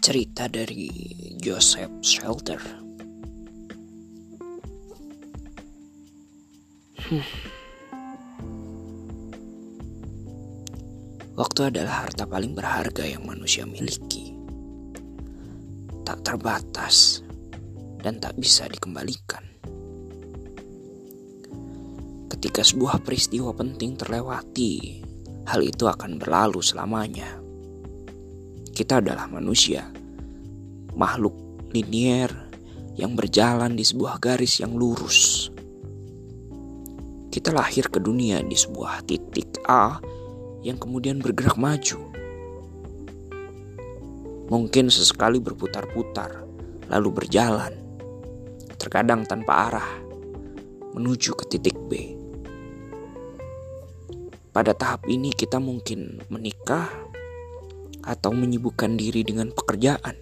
Cerita dari Joseph Shelter. Hmm. Waktu adalah harta paling berharga yang manusia miliki. Tak terbatas dan tak bisa dikembalikan. Ketika sebuah peristiwa penting terlewati, hal itu akan berlalu selamanya. Kita adalah manusia, makhluk linier yang berjalan di sebuah garis yang lurus. Kita lahir ke dunia di sebuah titik A yang kemudian bergerak maju. Mungkin sesekali berputar-putar, lalu berjalan, terkadang tanpa arah, menuju ke titik B. Pada tahap ini, kita mungkin menikah atau menyibukkan diri dengan pekerjaan.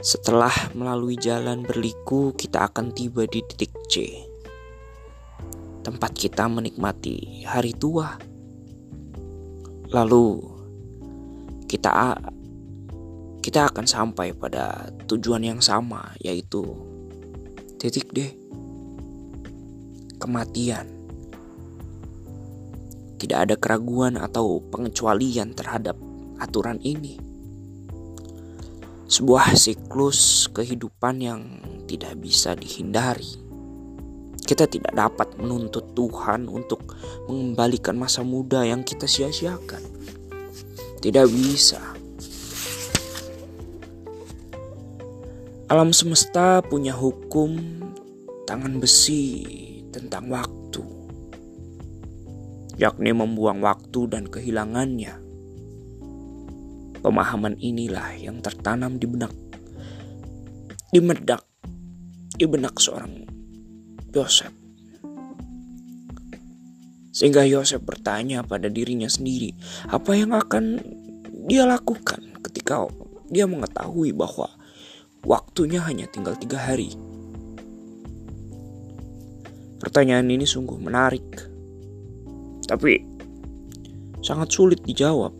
Setelah melalui jalan berliku, kita akan tiba di titik C. Tempat kita menikmati hari tua. Lalu kita kita akan sampai pada tujuan yang sama yaitu titik D. Kematian. Tidak ada keraguan atau pengecualian terhadap aturan ini. Sebuah siklus kehidupan yang tidak bisa dihindari. Kita tidak dapat menuntut Tuhan untuk mengembalikan masa muda yang kita sia-siakan. Tidak bisa. Alam semesta punya hukum tangan besi tentang waktu yakni membuang waktu dan kehilangannya. Pemahaman inilah yang tertanam di benak, di medak, di benak seorang Yosef. Sehingga Yosef bertanya pada dirinya sendiri, apa yang akan dia lakukan ketika dia mengetahui bahwa waktunya hanya tinggal tiga hari. Pertanyaan ini sungguh menarik tapi sangat sulit dijawab.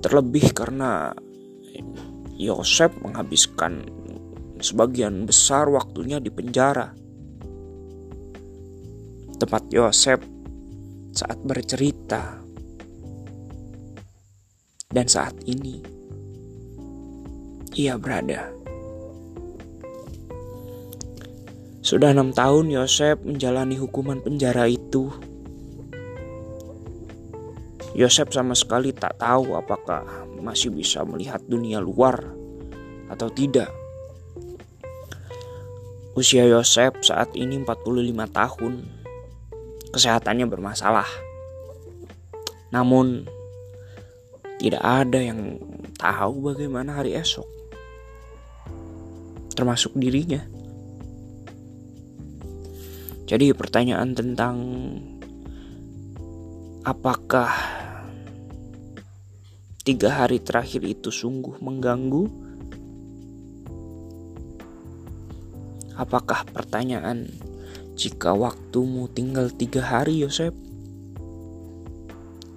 Terlebih karena Yosef menghabiskan sebagian besar waktunya di penjara. Tempat Yosef saat bercerita dan saat ini ia berada Sudah enam tahun Yosef menjalani hukuman penjara itu. Yosef sama sekali tak tahu apakah masih bisa melihat dunia luar atau tidak. Usia Yosef saat ini 45 tahun. Kesehatannya bermasalah. Namun tidak ada yang tahu bagaimana hari esok. Termasuk dirinya. Jadi pertanyaan tentang apakah tiga hari terakhir itu sungguh mengganggu? Apakah pertanyaan jika waktumu tinggal tiga hari Yosef?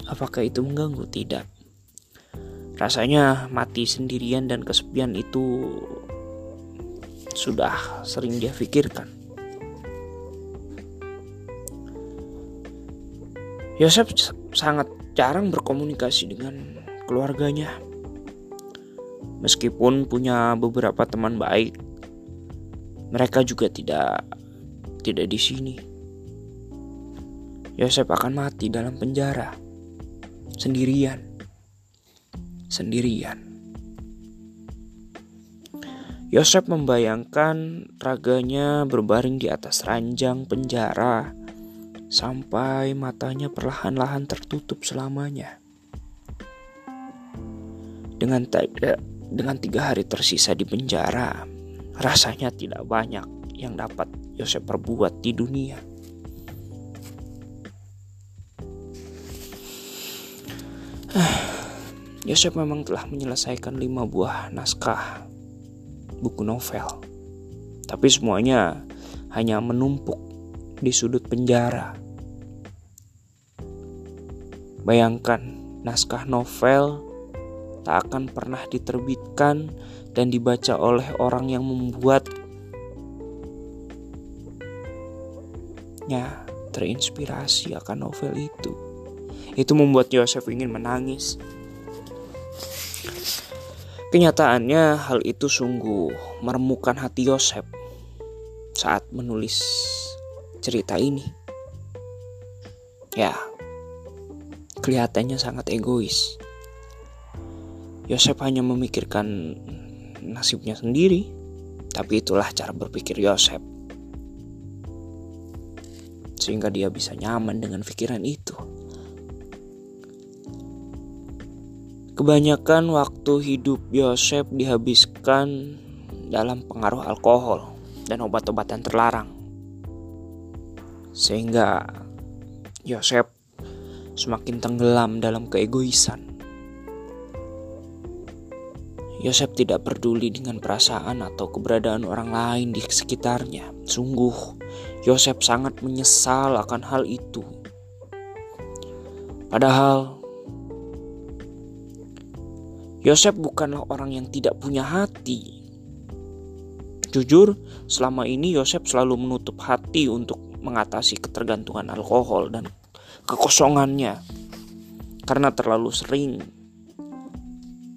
Apakah itu mengganggu? Tidak. Rasanya mati sendirian dan kesepian itu sudah sering dia pikirkan. Yosef sangat jarang berkomunikasi dengan keluarganya. Meskipun punya beberapa teman baik, mereka juga tidak tidak di sini. Yosef akan mati dalam penjara sendirian. Sendirian. Yosef membayangkan raganya berbaring di atas ranjang penjara sampai matanya perlahan-lahan tertutup selamanya. Dengan tiga, dengan tiga hari tersisa di penjara, rasanya tidak banyak yang dapat Yosef perbuat di dunia. Yosef memang telah menyelesaikan lima buah naskah buku novel, tapi semuanya hanya menumpuk di sudut penjara. Bayangkan naskah novel tak akan pernah diterbitkan dan dibaca oleh orang yang membuatnya terinspirasi akan novel itu. Itu membuat Yosef ingin menangis. Kenyataannya hal itu sungguh meremukan hati Yosef saat menulis cerita ini. Ya, kelihatannya sangat egois. Yosef hanya memikirkan nasibnya sendiri, tapi itulah cara berpikir Yosef sehingga dia bisa nyaman dengan pikiran itu. Kebanyakan waktu hidup Yosef dihabiskan dalam pengaruh alkohol dan obat-obatan terlarang. Sehingga Yosef semakin tenggelam dalam keegoisan. Yosef tidak peduli dengan perasaan atau keberadaan orang lain di sekitarnya. Sungguh, Yosef sangat menyesal akan hal itu. Padahal, Yosef bukanlah orang yang tidak punya hati. Jujur, selama ini Yosef selalu menutup hati untuk mengatasi ketergantungan alkohol dan kekosongannya karena terlalu sering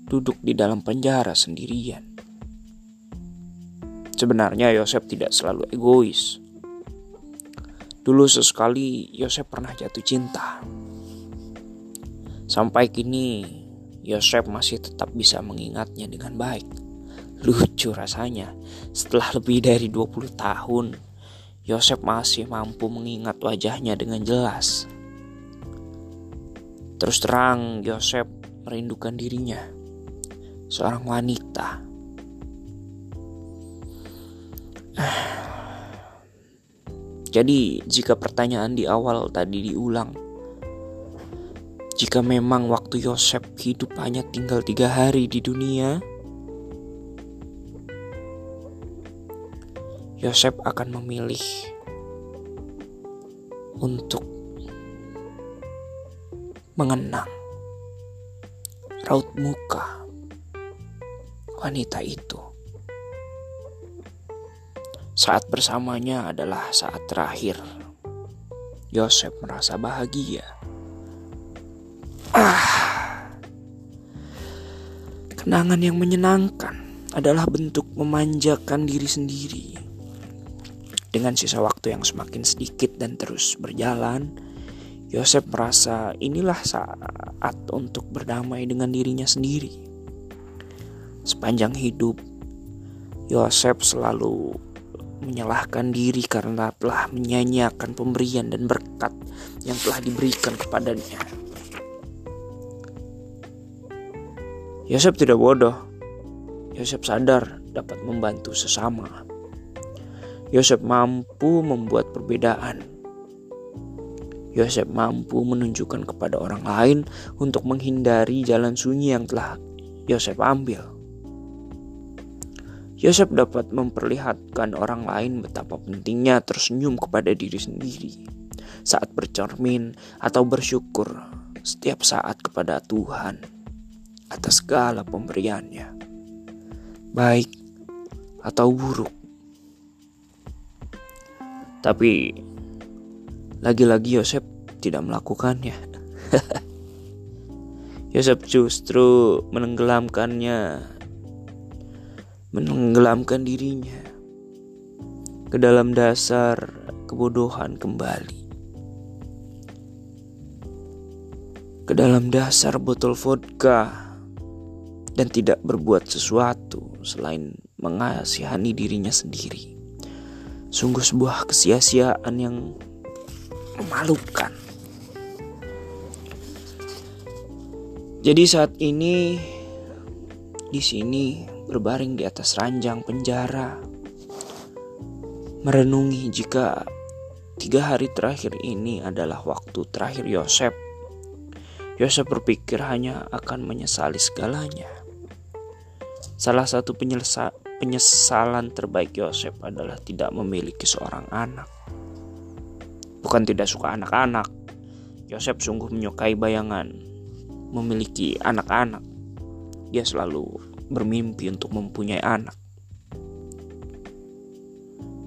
duduk di dalam penjara sendirian. Sebenarnya Yosef tidak selalu egois. Dulu sesekali Yosef pernah jatuh cinta. Sampai kini Yosef masih tetap bisa mengingatnya dengan baik. Lucu rasanya, setelah lebih dari 20 tahun, Yosef masih mampu mengingat wajahnya dengan jelas. Terus terang, Yosef merindukan dirinya seorang wanita. Jadi, jika pertanyaan di awal tadi diulang, jika memang waktu Yosef hidup hanya tinggal tiga hari di dunia, Yosef akan memilih untuk mengenang raut muka wanita itu. Saat bersamanya adalah saat terakhir. Yosef merasa bahagia. Ah, kenangan yang menyenangkan adalah bentuk memanjakan diri sendiri. Dengan sisa waktu yang semakin sedikit dan terus berjalan, Yosef merasa inilah saat untuk berdamai dengan dirinya sendiri. Sepanjang hidup, Yosef selalu menyalahkan diri karena telah menyanyiakan pemberian dan berkat yang telah diberikan kepadanya. Yosef tidak bodoh. Yosef sadar dapat membantu sesama. Yosef mampu membuat perbedaan. Yosef mampu menunjukkan kepada orang lain untuk menghindari jalan sunyi yang telah Yosef ambil. Yosef dapat memperlihatkan orang lain betapa pentingnya tersenyum kepada diri sendiri saat bercermin atau bersyukur setiap saat kepada Tuhan atas segala pemberiannya, baik atau buruk. Tapi lagi-lagi Yosef tidak melakukannya. Yosef justru menenggelamkannya menenggelamkan dirinya ke dalam dasar kebodohan kembali. Ke dalam dasar botol vodka dan tidak berbuat sesuatu selain mengasihani dirinya sendiri. Sungguh sebuah kesia-siaan yang memalukan. Jadi saat ini di sini berbaring di atas ranjang penjara, merenungi jika tiga hari terakhir ini adalah waktu terakhir Yosef. Yosef berpikir hanya akan menyesali segalanya. Salah satu penyesalan terbaik Yosef adalah tidak memiliki seorang anak. Bukan tidak suka anak-anak, Yosef sungguh menyukai bayangan memiliki anak-anak. Dia selalu bermimpi untuk mempunyai anak.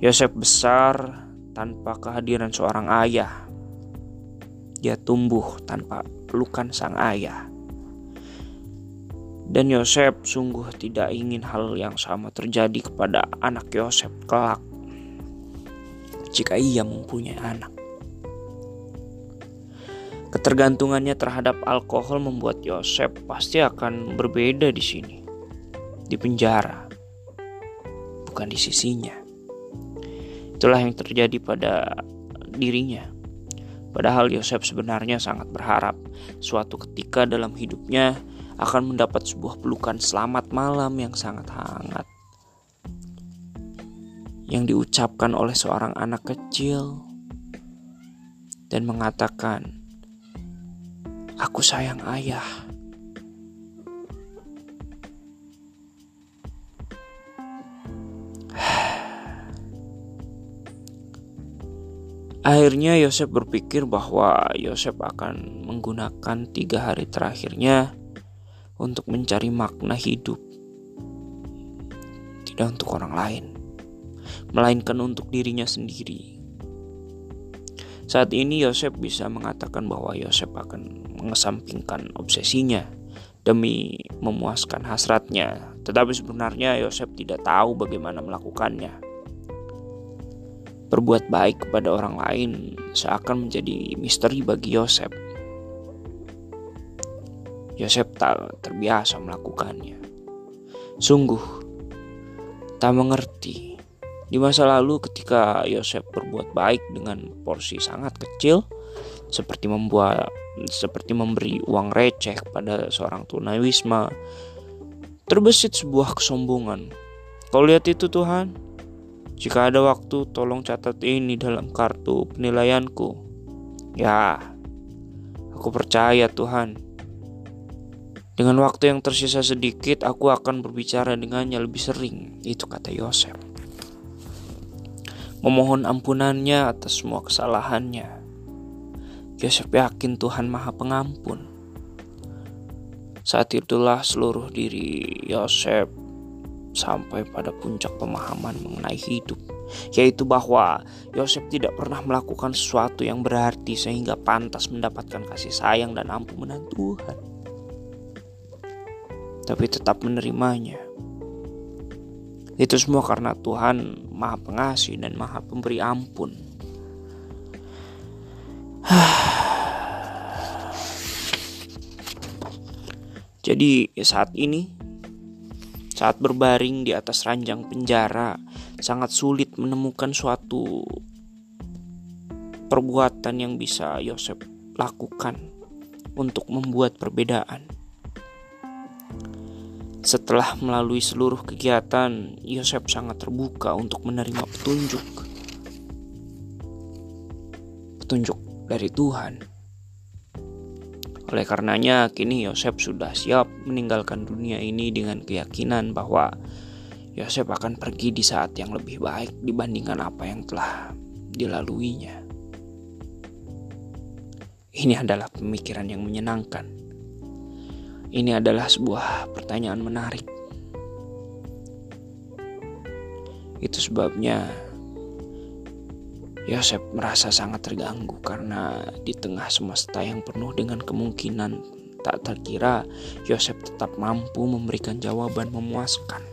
Yosef besar tanpa kehadiran seorang ayah. Dia tumbuh tanpa pelukan sang ayah. Dan Yosef sungguh tidak ingin hal yang sama terjadi kepada anak Yosef kelak jika ia mempunyai anak. Ketergantungannya terhadap alkohol membuat Yosef pasti akan berbeda di sini. Di penjara. Bukan di sisinya. Itulah yang terjadi pada dirinya. Padahal Yosef sebenarnya sangat berharap suatu ketika dalam hidupnya akan mendapat sebuah pelukan selamat malam yang sangat hangat. Yang diucapkan oleh seorang anak kecil dan mengatakan, "Aku sayang ayah." Akhirnya Yosef berpikir bahwa Yosef akan menggunakan tiga hari terakhirnya untuk mencari makna hidup. Tidak untuk orang lain, melainkan untuk dirinya sendiri. Saat ini Yosef bisa mengatakan bahwa Yosef akan mengesampingkan obsesinya demi memuaskan hasratnya. Tetapi sebenarnya Yosef tidak tahu bagaimana melakukannya. Berbuat baik kepada orang lain seakan menjadi misteri bagi Yosef. Yosef tak terbiasa melakukannya. Sungguh, tak mengerti. Di masa lalu ketika Yosef berbuat baik dengan porsi sangat kecil, seperti membuat seperti memberi uang receh kepada seorang tunawisma, terbesit sebuah kesombongan. Kau lihat itu Tuhan, jika ada waktu, tolong catat ini dalam kartu penilaianku. Ya, aku percaya Tuhan. Dengan waktu yang tersisa sedikit, aku akan berbicara dengannya lebih sering. Itu kata Yosef. Memohon ampunannya atas semua kesalahannya. Yosef yakin Tuhan Maha Pengampun. Saat itulah seluruh diri Yosef sampai pada puncak pemahaman mengenai hidup, yaitu bahwa Yosef tidak pernah melakukan sesuatu yang berarti sehingga pantas mendapatkan kasih sayang dan ampunan Tuhan, tapi tetap menerimanya. Itu semua karena Tuhan Maha Pengasih dan Maha Pemberi Ampun. Jadi saat ini saat berbaring di atas ranjang penjara, sangat sulit menemukan suatu perbuatan yang bisa Yosef lakukan untuk membuat perbedaan. Setelah melalui seluruh kegiatan, Yosef sangat terbuka untuk menerima petunjuk. Petunjuk dari Tuhan. Oleh karenanya, kini Yosef sudah siap meninggalkan dunia ini dengan keyakinan bahwa Yosef akan pergi di saat yang lebih baik dibandingkan apa yang telah dilaluinya. Ini adalah pemikiran yang menyenangkan. Ini adalah sebuah pertanyaan menarik. Itu sebabnya Yosef merasa sangat terganggu karena di tengah semesta yang penuh dengan kemungkinan tak terkira, Yosef tetap mampu memberikan jawaban memuaskan.